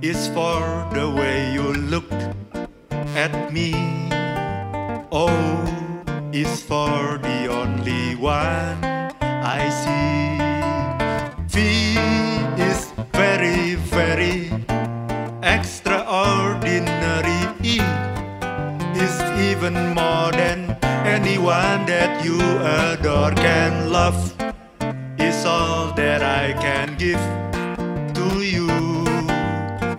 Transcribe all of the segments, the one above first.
is for the way you look at me. O is for the only one I see. V is very, very extraordinary. E is even more than anyone that you adore can love. Is all that I can give.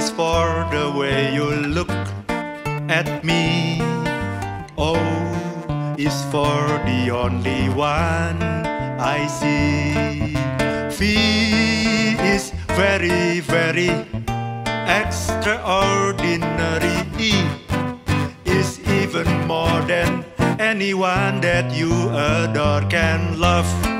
Is for the way you look at me. O is for the only one I see. V is very, very extraordinary. E is even more than anyone that you adore can love.